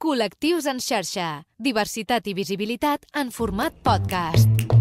Col·lectius en xarxa. Diversitat i visibilitat en format podcast.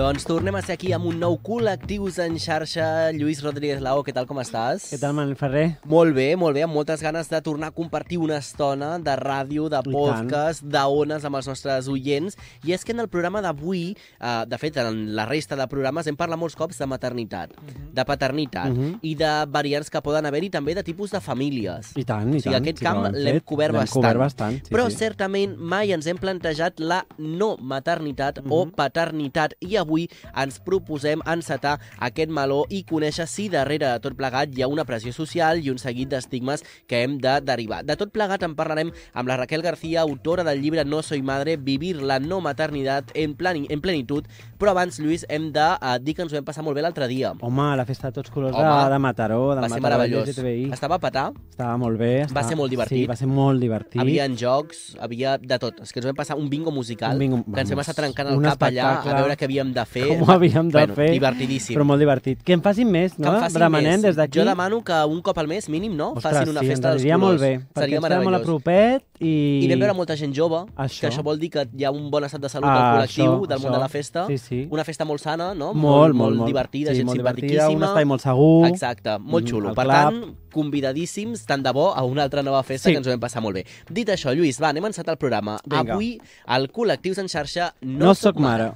Doncs tornem a ser aquí amb un nou Col·lectius en xarxa. Lluís Rodríguez Lao, què tal, com estàs? Què tal, Manel Ferrer? Molt bé, molt bé, amb moltes ganes de tornar a compartir una estona de ràdio, de podcast, d'ones amb els nostres oients. I és que en el programa d'avui, eh, de fet, en la resta de programes, hem parlat molts cops de maternitat, de paternitat Mhm. i de variants que poden haver-hi també de tipus de famílies. I tant, i O sigui, tant. aquest sí, camp l'hem cobert bastant. cobert bastant, sí, Però sí. certament mai ens hem plantejat la no maternitat o Mhm. paternitat i avui ens proposem encetar aquest meló i conèixer si darrere de tot plegat hi ha una pressió social i un seguit d'estigmes que hem de derivar. De tot plegat en parlarem amb la Raquel García, autora del llibre No soy madre, vivir la no maternitat en, plani, en plenitud, però abans, Lluís, hem de eh, dir que ens ho vam passar molt bé l'altre dia. Home, la festa de tots colors Home, de, de Mataró, del Va ser Mataró meravellós. LGTBI. Estava a petar, Estava molt bé. Estava... ser molt divertit. Sí, va ser molt divertit. Havia jocs, havia de tot. És que ens vam passar un bingo musical Un bingo- que ens vam estar trencant el cap allà a veure què havíem de fer. Com ho havíem de bueno, fer. Divertidíssim. Però molt divertit. Que en facin més, que no? en facin Demanem més. des d'aquí. Jo demano que un cop al mes, mínim, no? Ostres, facin una sí, festa dels colors. molt bé, Seria quedem molt a meravellós. propet i... I vam veure molta gent jove, Això. que això vol dir que hi ha un bon estat de salut Ah, del col·lectiu, això, del món això. de la festa. Sí, sí. Una festa molt sana, no? Molt, molt, molt, molt. divertida, sí, gent molt divertida, simpatiquíssima. un espai molt segur. Exacte, molt Mhm, xulo. el Per tant, convidadíssims, tant de bo, a una altra nova festa Sí. que ens ho vam passar molt bé. Dit això, Lluís, va, anem a encetar el programa. Vinga. Avui, al Col·lectius en xarxa No, No sóc mare.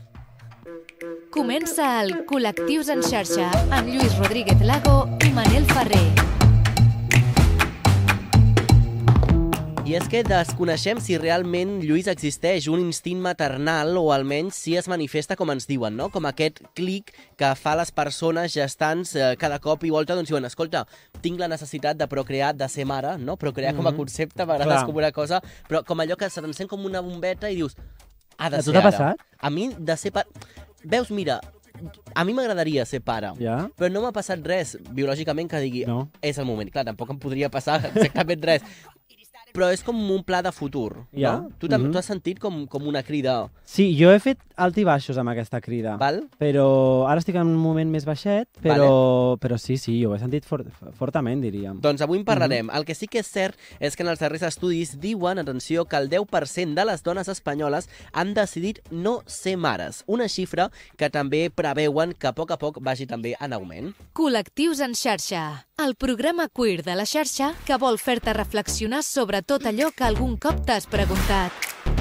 Comença el Col·lectius en xarxa amb Lluís Rodríguez Lago i Manel Ferrer. I és que desconeixem si realment, Lluís, existeix un instint maternal o almenys si es manifesta com ens diuen, no? Com aquest clic que fa les persones gestants eh, cada cop i volta, doncs diuen, escolta, tinc la necessitat de procrear, de ser mare, no? Procrear com a Mhm. concepte, a vegades Clar. com una cosa, però com allò que se t'encén com una bombeta i dius, ha de A ser t'ha ara. passat? A mi, de ser pare... Veus, mira, a mi m'agradaria ser pare. Ja? Però no m'ha passat res, biològicament, que digui, No. és el moment. Clar, tampoc em podria passar exactament res. Però és com un pla de futur, Ja. no? Tu, Mhm. tu has sentit com, com una crida, Sí, jo he fet alt i baixos amb aquesta crida. val? Però ara estic en un moment més baixet, però, però sí, sí, jo ho he sentit fort, fortament, diríem. Doncs avui en parlarem. Mhm. El que sí que és cert és que en els darrers estudis diuen, atenció, que el 10% de les dones espanyoles han decidit no ser mares. Una xifra que també preveuen que a poc a poc vagi també en augment. Col·lectius en xarxa. El programa queer de la xarxa que vol fer-te reflexionar sobre tot allò que algun cop t'has preguntat.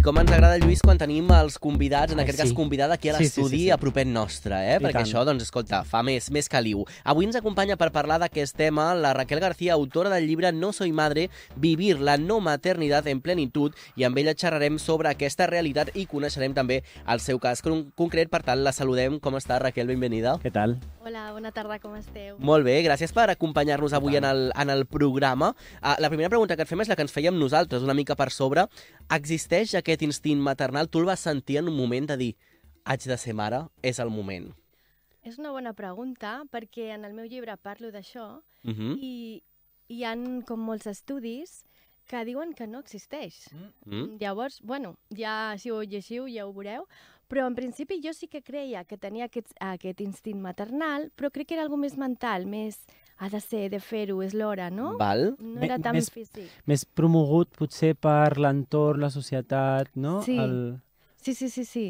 I com ens agrada, Lluís, quan tenim els convidats, en Ai, aquest sí. cas convidada aquí a Sí, sí, sí, l'estudi, sí. a propet nostre, eh? I Perquè tant. això, doncs, escolta, fa més, més caliu. Avui ens acompanya per parlar d'aquest tema la Raquel García, autora del llibre No soy madre, vivir la no maternitat en plenitud, i amb ella xerrarem sobre aquesta realitat i coneixerem també el seu cas con concret. Per tant, la saludem. Com està, Raquel? Benvenida. Què tal? Hola, bona tarda, com esteu? Molt bé, gràcies per acompanyar-nos avui en el, en el programa. Uh, la primera pregunta que et fem és la que ens fèiem nosaltres, una mica per sobre. Existeix aquest instint maternal? Tu el vas sentir en un moment de dir haig de ser mare? És el moment. És una bona pregunta perquè en el meu llibre parlo d'això Uh -huh. i hi han com molts estudis que diuen que no existeix. Mm. Llavors, bueno, ja si ho llegiu ja ho veureu, però en principi jo sí que creia que tenia aquest, aquest instint maternal, però crec que era algo més mental, més ha de ser, de fer-ho, és l'hora, no? Val? No era tan més- físic. Més promogut potser per l'entorn, la societat, no? Sí. El... Sí, sí, sí, sí.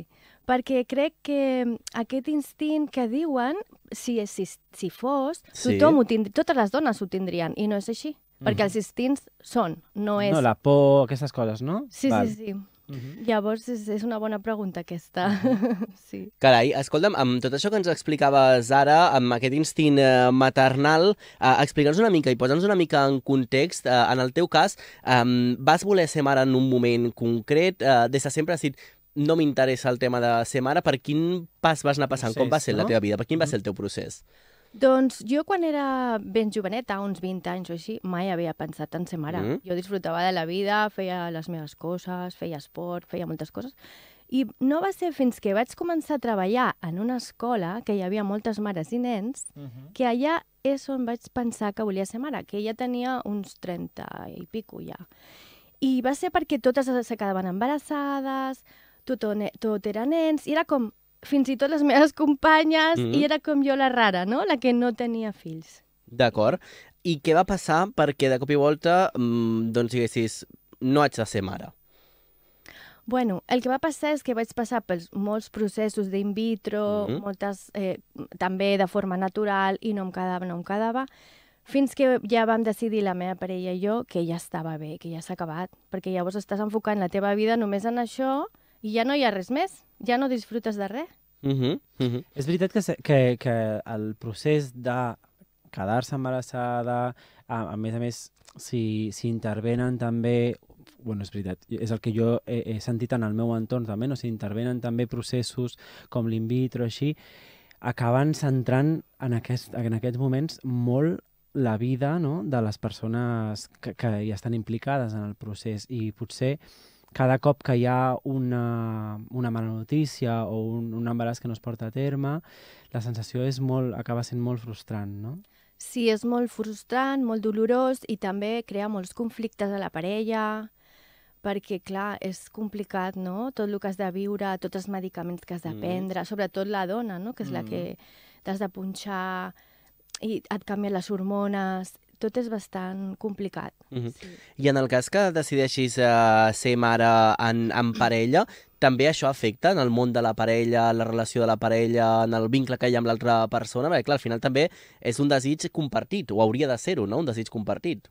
Perquè crec que aquest instint que diuen, si, si, si fos, Sí. tothom ho tindria, totes les dones ho tindrien, i no és així. Perquè els instints són, no és... No, la por, aquestes coses, no? Sí, Val. sí, sí. Mhm. Llavors és, és una bona pregunta aquesta. sí. Carai, escolta'm, amb tot això que ens explicaves ara, amb aquest instint eh, maternal, eh, explica'ns una mica i posa'ns una mica en context. Eh, en el teu cas, eh, vas voler ser mare en un moment concret? Eh, des de sempre has dit, no m'interessa el tema de ser mare. Per quin pas vas anar passant? Com va Procés, ser la no? teva vida? Per quin va Mhm. ser el teu procés? Doncs jo quan era ben joveneta, uns 20 anys o així, mai havia pensat en ser mare. Mm. Jo disfrutava de la vida, feia les meves coses, feia esport, feia moltes coses. I no va ser fins que vaig començar a treballar en una escola, que hi havia moltes mares i nens, que allà és on vaig pensar que volia ser mare, que ja tenia uns 30 i pico ja. I va ser perquè totes s'acabaven embarassades, tot, tot era nens, i era com fins i tot les meves companyes, Mhm. i era com jo la rara, no? La que no tenia fills. D'acord. I què va passar perquè de cop i volta, mm, doncs diguessis, no haig de ser mare? Bueno, el que va passar és que vaig passar pels molts processos d'in vitro, Mhm. moltes eh, també de forma natural, i no em quedava, no em quedava, fins que ja vam decidir la meva parella i jo que ja estava bé, que ja s'ha acabat, perquè llavors estàs enfocant la teva vida només en això i ja no hi ha res més, ja no disfrutes de res. Uh -huh, uh -huh. És veritat que, que, que el procés de quedar-se embarassada, a, a més a més, si, si intervenen també bueno, és veritat, és el que jo he, he sentit en el meu entorn també, no? si intervenen també processos com l'in vitro, així, acaben centrant en, aquest, en aquests moments molt la vida no? de les persones que, que hi estan implicades en el procés i potser cada cop que hi ha una, una mala notícia o un, un embaràs que no es porta a terme, la sensació és molt, acaba sent molt frustrant, no? Sí, és molt frustrant, molt dolorós i també crea molts conflictes a la parella, perquè, clar, és complicat, no? Tot el que has de viure, tots els medicaments que has de Mm. prendre, sobretot la dona, no? Que és la Mm. que t'has de punxar i et canvien les hormones, tot és bastant complicat. Uh -huh. Sí. I en el cas que decideixis uh, ser mare en, en parella, també això afecta en el món de la parella, la relació de la parella, en el vincle que hi ha amb l'altra persona? Perquè, clar, al final també és un desig compartit, o hauria de ser-ho, no?, un desig compartit.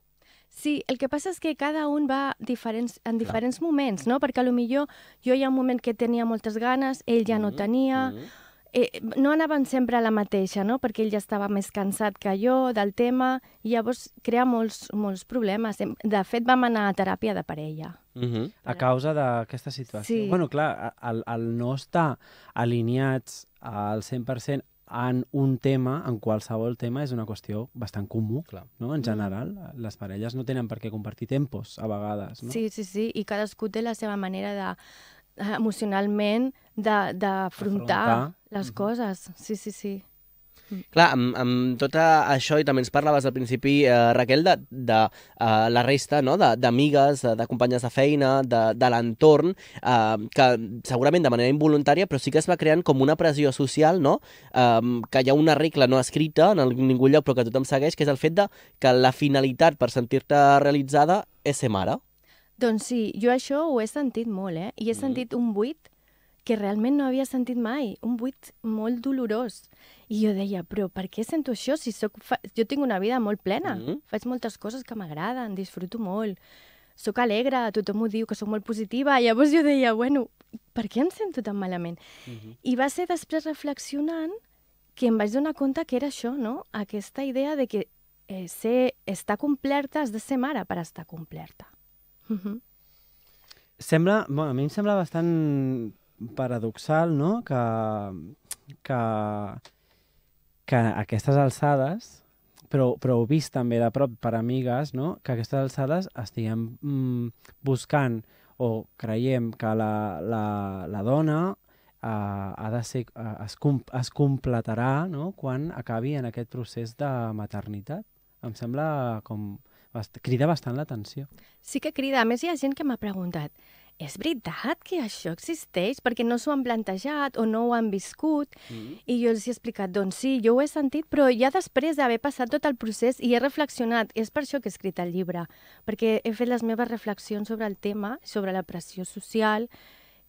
Sí, el que passa és que cada un va diferents, en diferents moments, no? Perquè a lo millor jo hi ha un moment que tenia moltes ganes, ell ja no Mhm, tenia, mhm. Eh, no anaven sempre a la mateixa, no? perquè ell ja estava més cansat que jo del tema, i llavors crea molts, molts problemes. Em- De fet, vam anar a teràpia de parella. Mhm. A causa d'aquesta situació. Sí. Bueno, clar, el, el no estar alineats al 100% en un tema, en qualsevol tema, és una qüestió bastant comú, Clar. no? En general, les parelles no tenen per què compartir tempos, a vegades, no? Sí, sí, sí, i cadascú té la seva manera de eh, emocionalment d'afrontar Afrontar. les Mhm. coses. Sí, sí, sí. Clar, amb, amb tot això, i també ens parlaves al principi, eh, Raquel, de, de eh, la resta no? de- d'amigues, de, de companyes de feina, de, de l'entorn, eh, que segurament de manera involuntària, però sí que es va creant com una pressió social, no? eh, que hi ha una regla no escrita en el, ningú lloc, però que tothom segueix, que és el fet de que la finalitat per sentir-te realitzada és ser mare. Doncs sí, jo això ho he sentit molt, eh? I he Mhm. sentit un buit que realment no havia sentit mai, un buit molt dolorós. I jo deia, però per què sento això si soc fa... jo tinc una vida molt plena, Mhm. faig moltes coses que m'agraden, disfruto molt, sóc alegre, tothom ho diu que sóc molt positiva, llavors jo deia, bueno, per què em sento tan malament? I va ser després reflexionant que em vaig donar compte que era això, no? Aquesta idea de que eh, ser, estar complerta, has de ser mare per estar complerta. Mhm. Sembla, bueno, a mi em sembla bastant paradoxal, no?, que, que, que aquestes alçades, però, però ho vist també de prop per amigues, no?, que aquestes alçades estiguem mm, buscant o creiem que la, la, la dona uh, ha de ser, uh, es, com, es completarà no? quan acabi en aquest procés de maternitat. Em sembla com... Bast crida bastant l'atenció. Sí que crida. A més, hi ha gent que m'ha preguntat és veritat que això existeix? Perquè no s'ho han plantejat o no ho han viscut. Mm. I jo els he explicat, doncs sí, jo ho he sentit, però ja després d'haver passat tot el procés i he reflexionat, és per això que he escrit el llibre, perquè he fet les meves reflexions sobre el tema, sobre la pressió social,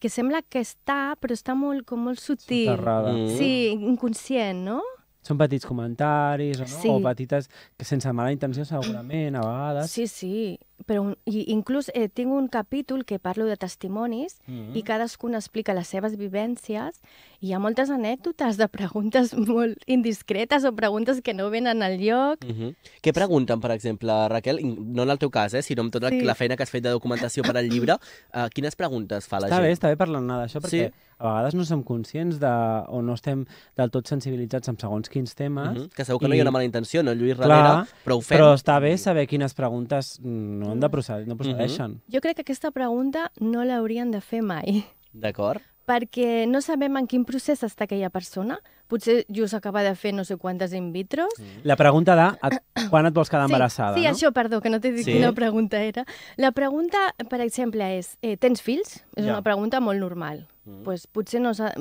que sembla que està, però està molt, com molt sutil. Soterrada. Mm. Sí, inconscient, no? Són petits comentaris o, no? Sí. o petites, que sense mala intenció segurament, a vegades. Sí, sí, però un, i inclús eh, tinc un capítol que parlo de testimonis Mm. i cadascun explica les seves vivències i hi ha moltes anècdotes de preguntes molt indiscretes o preguntes que no venen al lloc. Mm -hmm. Què pregunten, per exemple, Raquel? I No en el teu cas, eh, sinó amb tota Sí. la feina que has fet de documentació per al llibre. Uh, quines preguntes fa la Està gent? bé, està bé parlar-ne d'això, perquè Sí. a vegades no som conscients de, o no estem del tot sensibilitzats amb segons quins temes. Mm -hmm. Que segur que no hi ha I- una mala intenció, no, Lluís Clar, Rivera? però ho fem. Però està bé saber quines preguntes no, han de proced no procedeixen. Jo crec que aquesta pregunta no l'haurien de fer mai, D'acord? perquè no sabem en quin procés està aquella persona. Potser just acaba de fer no sé quantes in vitros. La pregunta de a, quan et vols quedar embarassada, sí, sí, no? això, perdó, que no t'he dit Sí. quina pregunta era. La pregunta, per exemple, és, eh, tens fills? És Ja. una pregunta molt normal. Mm. Pues potser no s'ha...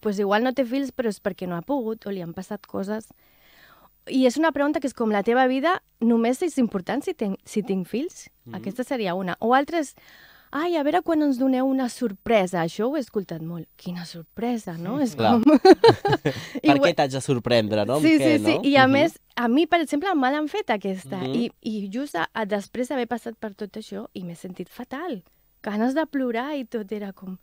Pues igual no té fills, però és perquè no ha pogut o li han passat coses. I és una pregunta que és com la teva vida només és important si, ten, si tinc fills? Mm. Aquesta seria una. O altres, ai, a veure quan ens doneu una sorpresa. Això ho he escoltat molt. Quina sorpresa, no? És Clar. com... Per què t'haig de sorprendre, no? Sí, què, sí, sí. no? I a Mhm. més, a mi, per exemple, me l'han fet aquesta. Mhm. I, I just a, a, després d'haver passat per tot això, i m'he sentit fatal. Ganes de plorar i tot era com...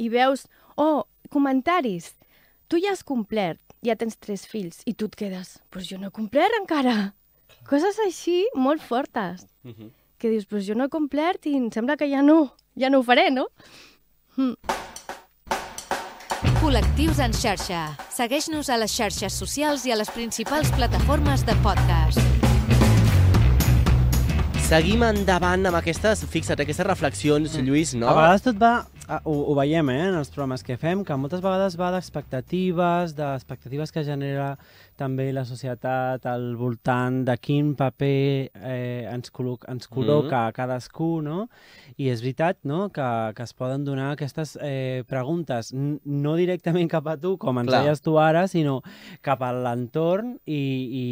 I veus, oh, comentaris. Tu ja has complert, ja tens tres fills, i tu et quedes, però jo no he complert encara. Coses així molt fortes. Mhm. Que dius, però jo no he complert i em sembla que ja no, ja no ho faré, no? Mm. Col·lectius en xarxa. Segueix-nos a les xarxes socials i a les principals plataformes de podcast. Seguim endavant amb aquestes, fixa't, aquestes reflexions, Lluís, no? A vegades tot va, ho, ho veiem eh, en els programes que fem, que moltes vegades va d'expectatives, d'expectatives que genera també la societat al voltant de quin paper eh, ens, col·lo ens col·loca mm cadascú, no? I és veritat no? que, que es poden donar aquestes eh, preguntes, no directament cap a tu, com ens Clar. deies tu ara, sinó cap a l'entorn i, i,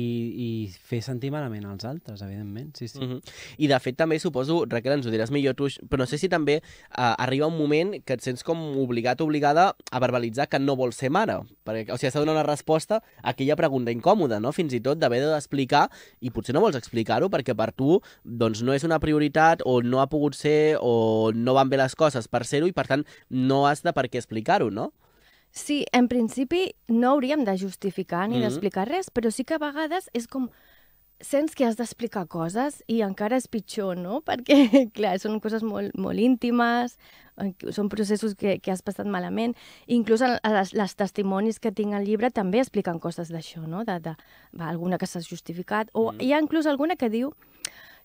i fer sentir malament als altres, evidentment, sí, sí. Mm -hmm. I de fet també suposo, Raquel, ens ho diràs millor tu, però no sé si també uh, arriba un moment que et sents com obligat o obligada a verbalitzar que no vols ser mare. Perquè, o sigui, has de donar una resposta a aquella pregunta incòmoda, no? Fins i tot d'haver d'explicar, i potser no vols explicar-ho perquè per tu doncs, no és una prioritat o no ha pogut ser o no van bé les coses per ser-ho i per tant no has de per què explicar-ho, no? Sí, en principi no hauríem de justificar ni Mhm. d'explicar res, però sí que a vegades és com sents que has d'explicar coses i encara és pitjor, no? Perquè, clar, són coses molt, molt íntimes, són processos que, que has passat malament. Inclús les, les testimonis que tinc al llibre també expliquen coses d'això, no? De, de, va, alguna que s'ha justificat, o Mm. hi ha inclús alguna que diu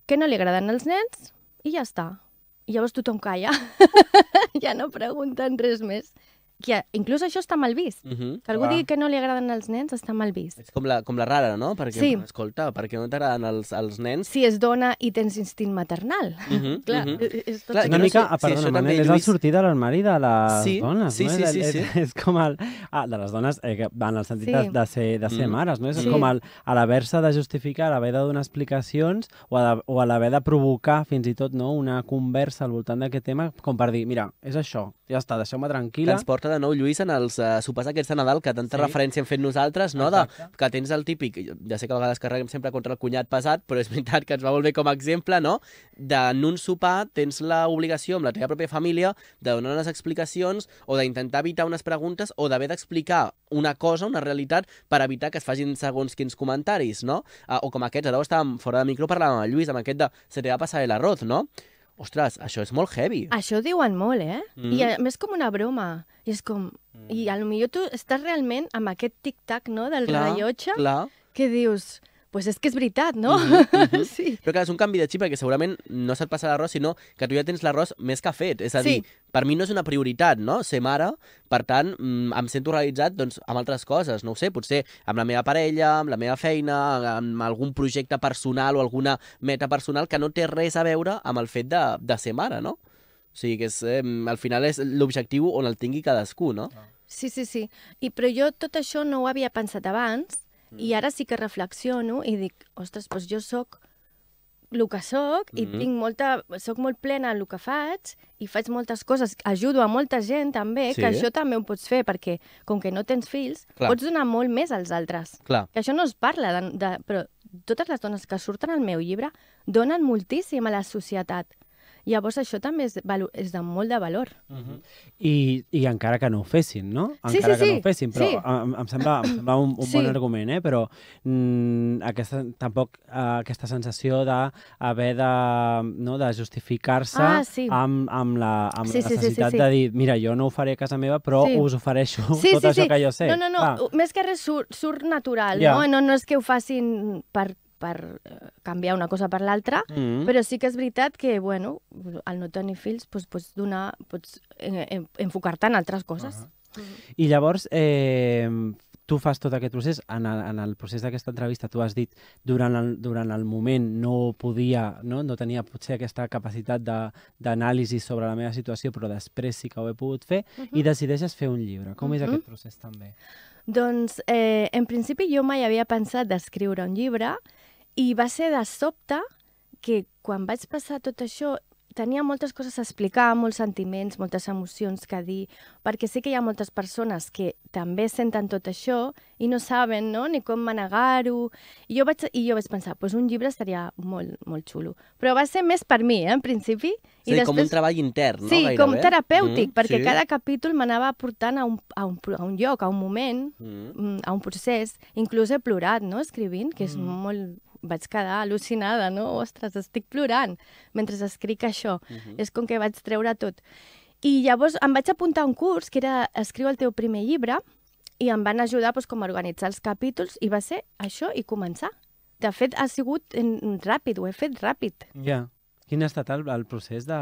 que no li agraden els nens i ja està. I llavors tothom calla. ja no pregunten res més. Que inclús això està mal vist. Mm -hmm. Que algú Clar. digui que no li agraden els nens està mal vist. És com la, com la rara, no? Perquè, Sí. escolta, perquè no t'agraden els, els nens? Si és dona i tens instint maternal. Mhm, Clar, mhm. és, és tot Clar, això. Una mica, sé ah, perdona, també, Manel, és el Lluís- sortir de l'armari de les Sí, dones, sí, no? sí, És- sí, és, sí. És, com el... Ah, de les dones, eh, que va en el sentit Sí. de, de ser, de ser Mm. mares, no? És Sí. com el, a l'haver-se de justificar, a l'haver de donar explicacions o a, de, o a l'haver de provocar fins i tot no, una conversa al voltant d'aquest tema com per dir, mira, és això, ja està, deixeu-me que tranquil·la. ens porta de nou, Lluís, en els uh, sopars aquests de Nadal que tanta Sí. referència hem fet nosaltres, no? De, que tens el típic, ja sé que a vegades carreguem sempre contra el cunyat pesat, però és veritat que ens va molt bé com a exemple, no? De en un sopar tens l'obligació amb la teva pròpia família de donar unes explicacions o d'intentar evitar unes preguntes o d'haver d'explicar una cosa, una realitat, per evitar que es facin segons quins comentaris, no? Uh, o com aquests, ara ho estàvem fora de micro parlant amb el Lluís, amb aquest de se te va passar el arroz, no? Ostres, això és molt heavy. Això ho diuen molt, eh? Mm. I a més com una broma. I és com... I a lo millor tu estàs realment amb aquest tic-tac, no?, del rellotge, clar. que dius... Pues és que és veritat, no? Mhm, mhm. sí. Però clar, és un canvi de xip perquè segurament no se't passa l'arròs, sinó que tu ja tens l'arròs més que fet. És a dir, Sí. per mi no és una prioritat, no?, ser mare, per tant, mm, em sento realitzat doncs, amb altres coses, no ho sé, potser amb la meva parella, amb la meva feina, amb algun projecte personal o alguna meta personal que no té res a veure amb el fet de, de ser mare, no? O sigui que és, eh, al final és l'objectiu on el tingui cadascú, no? Sí, sí, sí. I, però jo tot això no ho havia pensat abans i ara sí que reflexiono i dic, ostres, doncs jo sóc el que sóc i Mhm. tinc molta... Soc molt plena en el que faig i faig moltes coses, ajudo a molta gent també, Sí. que això també ho pots fer perquè com que no tens fills, Clar. pots donar molt més als altres. Clar. Que això no es parla, de, de, però totes les dones que surten al meu llibre donen moltíssim a la societat. Llavors això també és, valo- és de molt de valor. I, I encara que no ho fessin, no? Sí, Encara sí, que no sí, ho fessin, però sí. em, em sembla, em sembla un, un Sí. bon argument, eh? Però mm, aquesta, tampoc eh, aquesta sensació d'haver de, no, de justificar-se Ah, sí. amb, amb la, amb Sí, la sí, sí, sí, necessitat sí. de dir, mira, jo no ho faré a casa meva, però Sí. us ofereixo Sí, tot sí, això sí. que jo sé. No, no, no, Clar. més que res surt, surt natural, Ja. no? no? No és que ho facin per, per eh, canviar una cosa per l'altra, Mm. però sí que és veritat que, bueno, al no tenir fills, doncs, pots donar, pots eh, en- enfocar-te en altres coses. I llavors, eh, tu fas tot aquest procés, en el, en el procés d'aquesta entrevista tu has dit durant el, durant el moment no podia, no, no tenia potser aquesta capacitat de- d'anàlisi sobre la meva situació, però després sí que ho he pogut fer, uh -huh. i decideixes fer un llibre. Com uh -huh. és Mhm. aquest procés també? Doncs, eh, en principi, jo mai havia pensat d'escriure un llibre i va ser de sobte que quan vaig passar tot això tenia moltes coses a explicar, molts sentiments, moltes emocions que dir, perquè sé que hi ha moltes persones que també senten tot això i no saben no? ni com manegar-ho. I jo vaig, i jo vaig pensar, pues un llibre seria molt, molt xulo. Però va ser més per mi, eh, en principi. És a dir, com un treball intern, no? Sí, Gairebé. com terapèutic, Mm, perquè sí. cada capítol m'anava portant a un, a, un, a un lloc, a un moment, Mm. mm, a un procés. Inclús he plorat, no?, escrivint, que és molt... Vaig quedar al·lucinada, no? Ostres, estic plorant mentre escric això. Mhm. És com que vaig treure tot. I llavors em vaig apuntar a un curs que era Escriu el teu primer llibre i em van ajudar doncs, com a organitzar els capítols i va ser això i començar. De fet, ha sigut en, ràpid, ho he fet ràpid. Ja. Quin ha estat el, el procés de...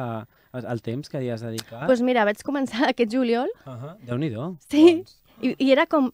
el, el temps que hi has dedicat? Doncs pues mira, vaig començar aquest juliol Uh -huh. Déu-n'hi-do. Sí, i, i era com...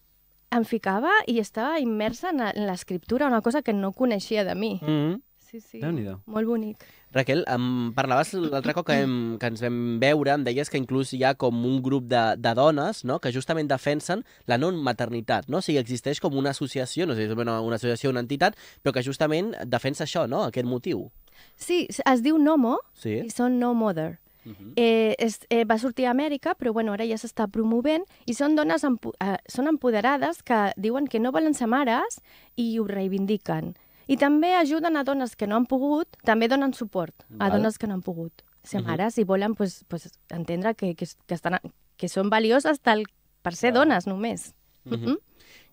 Em ficava i estava immersa en, en l'escriptura, una cosa que no coneixia de mi. Mm -hmm. Sí, sí. Molt bonic. Raquel, em parlaves l'altre cop que, hem, que ens vam veure, em deies que inclús hi ha com un grup de, de dones no? que justament defensen la non-maternitat, no? O sigui, existeix com una associació, no sé si és una, una associació o una entitat, però que justament defensa això, no? Aquest motiu. Sí, es diu Nomo Sí. i són No Mother. Uh -huh. Eh, és, eh, va sortir a Amèrica, però bueno, ara ja s'està promovent i són dones empo eh, són empoderades que diuen que no volen ser mares i ho reivindiquen. I també ajuden a dones que no han pogut, també donen suport a Val. dones que no han pogut ser Mhm. mares i volen pues, pues, entendre que, que, que, estan, que són valioses tal, per ser Val. dones només. Mhm. Mhm.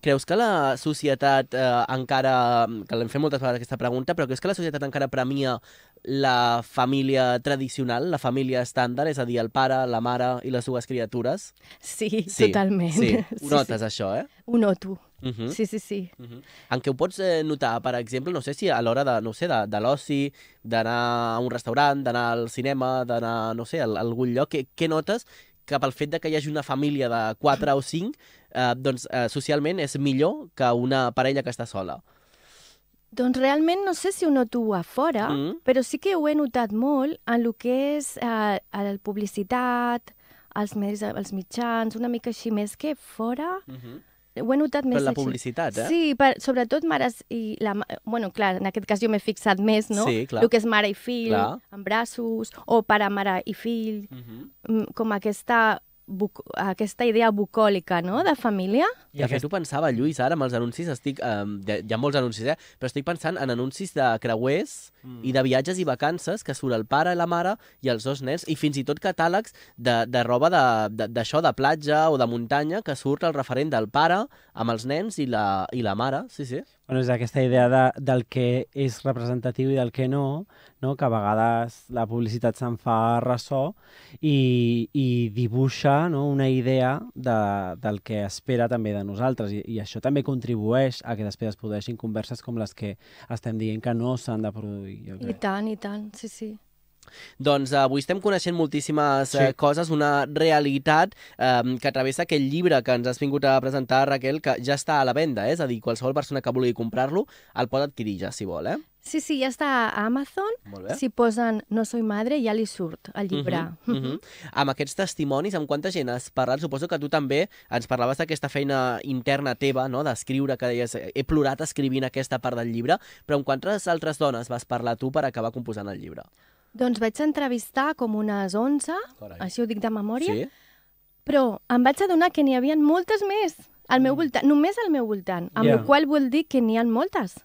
Creus que la societat eh, encara, que l'hem fet moltes vegades aquesta pregunta, però creus que la societat encara premia la família tradicional, la família estàndard, és a dir, el pare, la mare i les dues criatures? Sí, totalment. Sí, ho notes, això, eh? Ho noto. Uh -huh. Sí, sí, sí. Uh -huh. En què ho pots eh, notar, per exemple, no sé si a l'hora de, no sé, de, de l'oci, d'anar a un restaurant, d'anar al cinema, d'anar, no sé, a, a algun lloc, què, què notes cap al fet de que hi hagi una família de 4 o 5, eh, doncs eh, socialment és millor que una parella que està sola. Doncs realment no sé si ho noto a fora, Mm. però sí que ho he notat molt en el que és eh, la publicitat, els, medis, els mitjans, una mica així més que fora. Uh -huh. Ho he notat més Per la així. publicitat, eh? Sí, per, sobretot mares i... La, bueno, clar, en aquest cas jo m'he fixat més, no? Sí, clar. El que és mare i fill, Clar. en braços, o pare, mare i fill, -huh. mm, com aquesta, buc aquesta idea bucòlica, no?, de família. I De fet, ho pensava, Lluís, ara amb els anuncis estic... Eh, de- hi ha molts anuncis, eh? Però estic pensant en anuncis de creuers Mm. i de viatges i vacances que surt el pare, la mare i els dos nens, i fins i tot catàlegs de, de roba d'això, de, d'això, de platja o de muntanya, que surt el referent del pare amb els nens i la, i la mare. Sí, sí. Bueno, és aquesta idea de, del que és representatiu i del que no, no? que a vegades la publicitat se'n fa ressò i, i dibuixa no? una idea de, del que espera també de nosaltres I, i això també contribueix a que després es produeixin converses com les que estem dient que no s'han de produir. Jo I crec. tant, i tant, sí, sí. Doncs eh, avui estem coneixent moltíssimes Sí. eh, coses, una realitat eh, que travessa aquest llibre que ens has vingut a presentar, Raquel, que ja està a la venda, eh? és a dir, qualsevol persona que vulgui comprar-lo el pot adquirir ja, si vol, eh? Sí, sí, ja està a Amazon. Si posen No soy madre, ja li surt el llibre. Uh -huh, uh -huh. Amb aquests testimonis, amb quanta gent has parlat? Suposo que tu també ens parlaves d'aquesta feina interna teva, no? d'escriure, que deies, he plorat escrivint aquesta part del llibre, però amb quantes altres dones vas parlar tu per acabar composant el llibre? Doncs vaig entrevistar com unes 11, Carai. així ho dic de memòria, Sí? però em vaig adonar que n'hi havia moltes més al meu voltant, només al meu voltant, amb Ja. la qual vol dir que n'hi ha moltes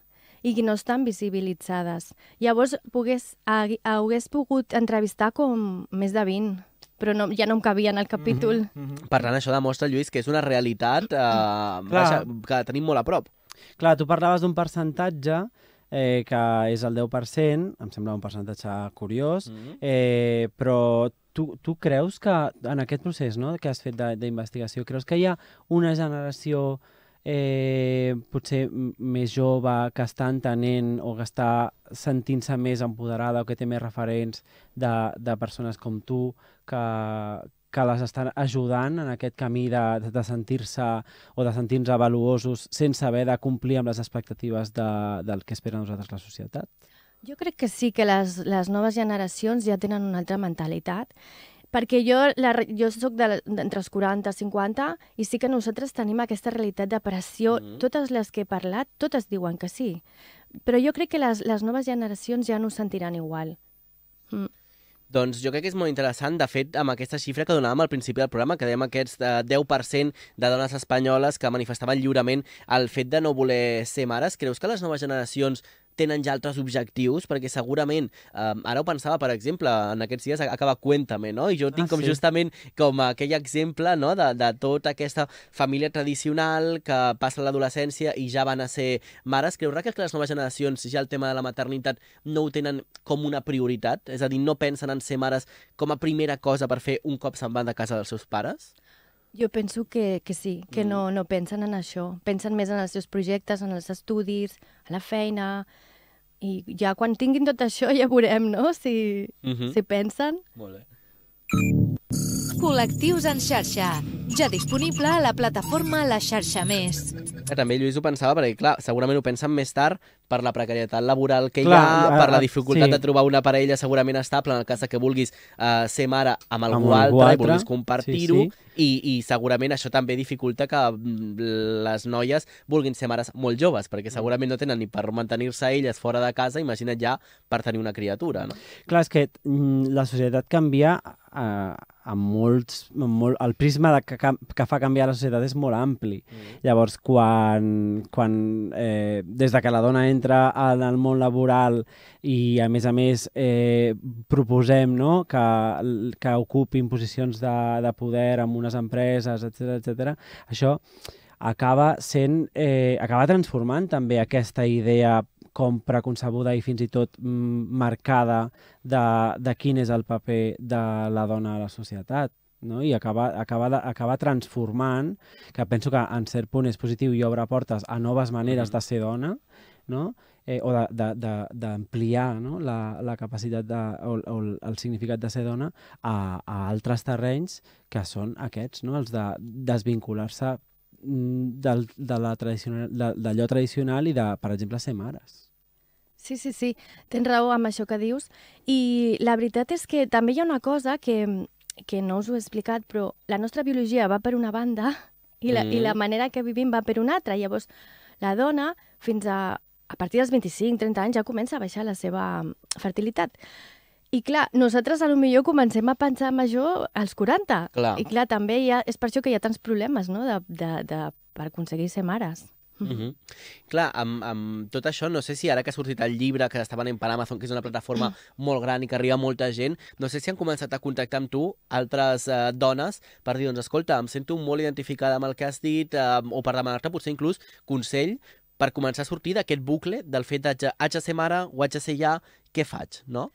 i que no estan visibilitzades. Llavors pogués, hagués pogut entrevistar com més de 20, però no, ja no em cabia en el capítol. Per tant, això demostra, Lluís, que és una realitat eh, vaja, que tenim molt a prop. Clar, tu parlaves d'un percentatge eh, que és el 10%, em sembla un percentatge curiós, Mm -hmm. Eh, però tu, tu creus que en aquest procés no, que has fet d'investigació, creus que hi ha una generació eh, potser més jove que està entenent o que està sentint-se més empoderada o que té més referents de, de persones com tu que, que les estan ajudant en aquest camí de, de sentir-se o de sentir-nos valuosos sense haver de complir amb les expectatives de, del que espera nosaltres la societat? Jo crec que sí, que les, les noves generacions ja tenen una altra mentalitat perquè jo, la, jo soc de, d'entre els 40 i 50 i sí que nosaltres tenim aquesta realitat de pressió. Mm -hmm. Totes les que he parlat, totes diuen que sí. Però jo crec que les, les noves generacions ja no ho sentiran igual. Mm. Doncs jo crec que és molt interessant, de fet, amb aquesta xifra que donàvem al principi del programa, que dèiem aquests eh, 10% de dones espanyoles que manifestaven lliurement el fet de no voler ser mares. Creus que les noves generacions tenen ja altres objectius, perquè segurament, eh, ara ho pensava, per exemple, en aquests dies acaba Cuéntame, no? I jo tinc ah, com sí. justament com aquell exemple no? de, de tota aquesta família tradicional que passa l'adolescència i ja van a ser mares. Creus que les noves generacions ja el tema de la maternitat no ho tenen com una prioritat? És a dir, no pensen en ser mares com a primera cosa per fer un cop se'n van de casa dels seus pares? Jo penso que, que sí, que mm. no, no pensen en això. Pensen més en els seus projectes, en els estudis, a la feina, i ja quan tinguin tot això ja veurem, no?, si, uh -huh. si pensen. Molt bé. Col·lectius en xarxa, ja disponible a la plataforma La Xarxa Més. Que també Lluís ho pensava, perquè clar, segurament ho pensen més tard per la precarietat laboral que clar, hi ha, per la dificultat sí. de trobar una parella segurament estable en el cas que vulguis uh, ser mare amb algú, amb algú altre, altre i vulguis compartir-ho, sí, sí. i, i segurament això també dificulta que mm, les noies vulguin ser mares molt joves, perquè segurament no tenen ni per mantenir-se elles fora de casa, imagina't ja per tenir una criatura. No? Clar, és que mm, la societat canvia eh, amb molts, amb molt, el prisma de que, que fa canviar la societat és molt ampli. Mm. Llavors, quan, quan eh, des de que la dona entra en el món laboral i, a més a més, eh, proposem no, que, que ocupin posicions de, de poder en unes empreses, etc etc. això acaba sent, eh, acaba transformant també aquesta idea com preconcebuda i fins i tot mm, marcada de, de quin és el paper de la dona a la societat no? i acaba, acaba, de, acaba transformant, que penso que en cert punt és positiu i obre portes a noves maneres de ser dona, no? eh, o d'ampliar no? la, la capacitat de, o, o el significat de ser dona a, a altres terrenys que són aquests, no? els de desvincular-se Mm, del, de la tradicional, d'allò tradicional i de, per exemple, ser mares. Sí, sí, sí, tens raó amb això que dius. I la veritat és que també hi ha una cosa que, que no us ho he explicat, però la nostra biologia va per una banda i la, mm. i la mm. manera que vivim va per una altra. Llavors, la dona, fins a, a partir dels 25-30 anys, ja comença a baixar la seva fertilitat. I clar, nosaltres a lo millor comencem a pensar major als 40. Clar. I clar, també hi ha, és per això que hi ha tants problemes, no?, de, de, de, per aconseguir ser mares. Mm -hmm. Clar, amb, amb tot això, no sé si ara que ha sortit el llibre que està venent per Amazon, que és una plataforma mm. molt gran i que arriba molta gent, no sé si han començat a contactar amb tu altres eh, dones per dir, doncs, escolta, em sento molt identificada amb el que has dit, eh, o per demanar-te potser inclús consell per començar a sortir d'aquest bucle del fet de haig de ser mare o haig de ser ja, què faig, no?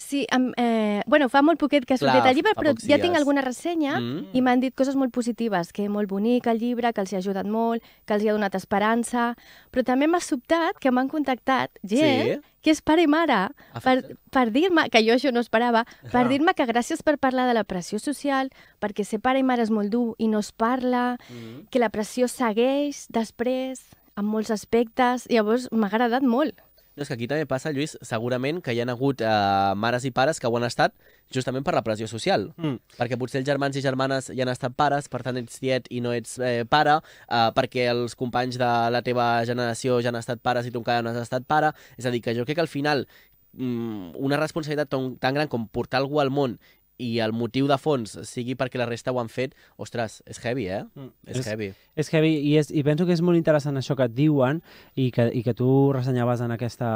Sí, amb, eh, bueno, fa molt poquet que ha sortit el llibre, però ja tinc alguna ressenya mm. i m'han dit coses molt positives, que molt bonic el llibre, que els hi ha ajudat molt, que els hi ha donat esperança, però també m'ha sobtat que m'han contactat gent sí? que és pare i mare per, per dir-me, que jo això no esperava, per ah. dir-me que gràcies per parlar de la pressió social, perquè ser pare i mare és molt dur i no es parla, mm. que la pressió segueix després, en molts aspectes, llavors m'ha agradat molt. No, és que aquí també passa, Lluís, segurament que hi ha hagut eh, mares i pares que ho han estat justament per la pressió social. Mm. Perquè potser els germans i germanes ja han estat pares, per tant ets tiet i no ets eh, pare, eh, perquè els companys de la teva generació ja han estat pares i tu encara no has estat pare. És a dir, que jo crec que al final mm, una responsabilitat tan, tan gran com portar algú al món i el motiu de fons sigui perquè la resta ho han fet, ostres, és heavy, eh? Mm. És, és heavy. És heavy i, és, i penso que és molt interessant això que et diuen i que, i que tu ressenyaves en, aquesta,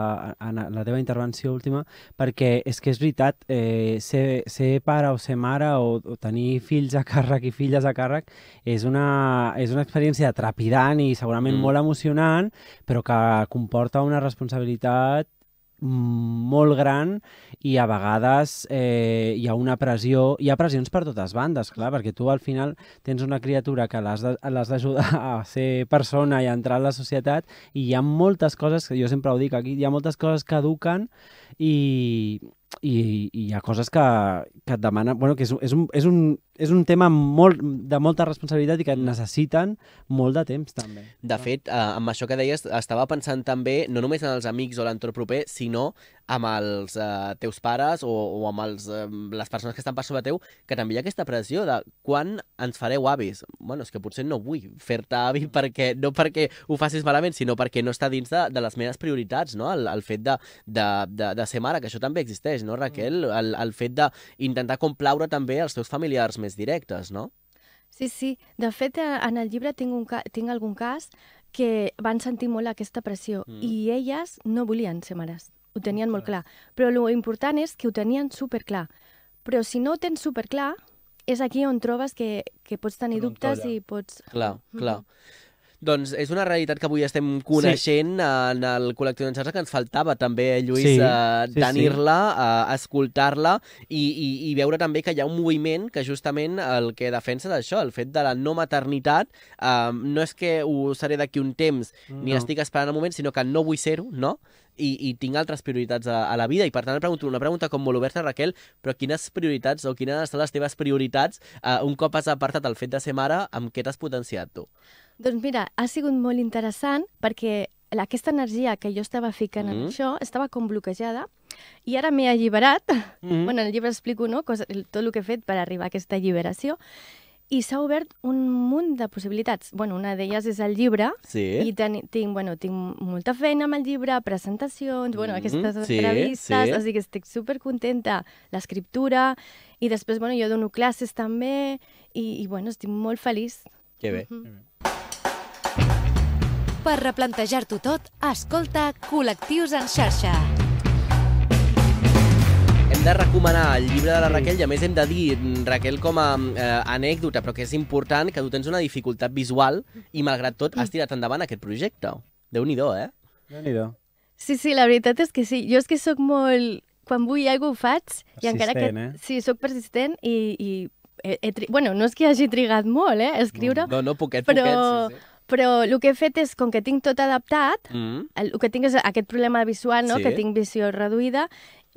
en la teva intervenció última, perquè és que és veritat, eh, ser, ser pare o ser mare o, o tenir fills a càrrec i filles a càrrec és una, és una experiència trepidant i segurament mm. molt emocionant, però que comporta una responsabilitat molt gran i a vegades eh, hi ha una pressió, hi ha pressions per totes bandes, clar, perquè tu al final tens una criatura que l'has d'ajudar a ser persona i a entrar a la societat i hi ha moltes coses, que jo sempre ho dic aquí, hi ha moltes coses que eduquen i, i, i hi ha coses que, que et demanen, bueno, que és, és, un, és, un, és un tema molt, de molta responsabilitat i que necessiten molt de temps, també. De fet, eh, amb això que deies, estava pensant també no només en els amics o l'entorn proper, sinó amb els eh, teus pares o, o amb els, eh, les persones que estan per sobre teu, que també hi ha aquesta pressió de quan ens fareu avis. Bueno, és que potser no vull fer-te avi perquè, no perquè ho facis malament, sinó perquè no està dins de, de les meves prioritats, no? El, el fet de, de, de, de ser mare, que això també existeix, no, Raquel? El, el fet d'intentar complaure també els teus familiars més directes, no? Sí, sí. De fet, eh, en el llibre tinc, un ca tinc algun cas que van sentir molt aquesta pressió Mm. i elles no volien ser mares. Ho tenien molt clar. Però lo important és que ho tenien superclar. Però si no ho tens superclar, és aquí on trobes que, que pots tenir dubtes i pots... Clar, Mhm. clar. Doncs és una realitat que avui estem coneixent en el col·lectiu d'en xarxa, que ens faltava també, eh, Lluís, Sí, eh, sí, tenir-la, eh, escoltar-la i, i, i veure també que hi ha un moviment que justament el que defensa d'això, el fet de la no maternitat, eh, no és que ho seré d'aquí un temps ni No. estic esperant el moment, sinó que no vull ser-ho, no? I, i tinc altres prioritats a, a la vida i per tant et pregunto una pregunta com molt oberta, Raquel, però quines prioritats o quines són les teves prioritats eh, un cop has apartat el fet de ser mare, amb què t'has potenciat tu? Doncs mira, ha sigut molt interessant perquè la- aquesta energia que jo estava ficant en Mhm. això estava com bloquejada i ara m'he alliberat. Mhm. Bueno, en el llibre explico no, cosa, tot el que he fet per arribar a aquesta alliberació i s'ha obert un munt de possibilitats. Bueno, una d'elles és el llibre Sí. i ten, tinc, bueno, tinc molta feina amb el llibre, presentacions, bueno, Mhm, aquestes sí, entrevistes, sí. o sigui que estic supercontenta. L'escriptura i després, bueno, jo dono classes també i, i bueno, estic molt feliç. Que bé. Mhm. Per replantejar-t'ho tot, escolta Col·lectius en xarxa. Hem de recomanar el llibre de la. Raquel i a més hem de dir, Raquel, com a eh, anècdota, però que és important, que tu tens una dificultat visual i malgrat tot has tirat endavant aquest projecte. Déu-n'hi-do, eh? Déu-n'hi-do. Sí, sí, la veritat és que sí. Jo és que sóc molt... Quan vull alguna cosa ho faig. I encara que... Persistent, eh? Sí, sóc persistent i... i he, he tri... Bueno, no és que hagi trigat molt, eh, a escriure, No, no, poquet, però, poquet, sí, sí. Però el que he fet és, com que tinc tot adaptat, Mm. el, que tinc és aquest problema visual, no? Sí. que tinc visió reduïda,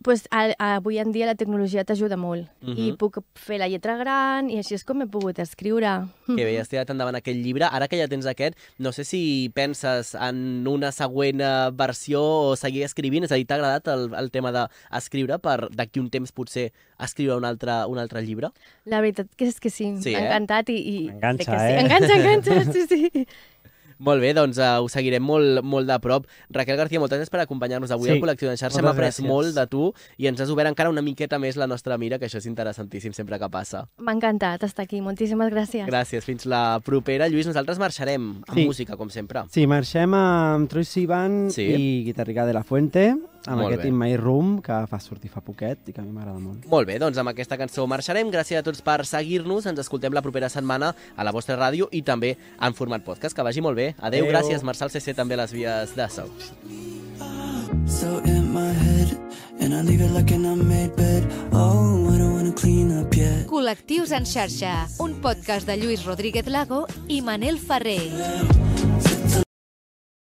pues, a, a, avui en dia la tecnologia t'ajuda molt. I Mhm. puc fer la lletra gran i així és com he pogut escriure. Que bé, has tirat endavant aquest llibre. Ara que ja tens aquest, no sé si penses en una següent eh, versió o seguir escrivint. És a dir, t'ha agradat el, el tema d'escriure per d'aquí un temps potser escriure un altre, un altre llibre? La veritat que és que sí, Sí, eh? encantat i... i Enganxa, sé que sí. eh? Enganxa, enganxa, sí, sí. Molt bé, doncs uh, ho seguirem molt, molt de prop. Raquel García, moltes gràcies per acompanyar-nos avui Sí, al col·lectiu de xarxa. Hem après gràcies. molt de tu i ens has obert encara una miqueta més la nostra mira, que això és interessantíssim sempre que passa. M'ha encantat estar aquí. Moltíssimes gràcies. Gràcies, fins la propera. Lluís, nosaltres marxarem amb Sí. música, com sempre. Sí, marxem amb Troy Sivan Sí. i Guitarrica de la Fuente, amb Molt aquest bé. In My Room que fa sortir fa poquet i que a mi m'agrada molt. Molt bé, doncs amb aquesta cançó marxarem. Gràcies a tots per seguir-nos. Ens escoltem la propera setmana a la vostra ràdio i també en format podcast. Que vagi molt bé. Adeu, Adeu. gràcies. Marçal CC també a les vies de so. So in my head, and I leave it like an unmade bed. Oh, I don't wanna clean up yet. Col·lectius en xarxa, un podcast de Lluís Rodríguez Lago i Manel Ferrer.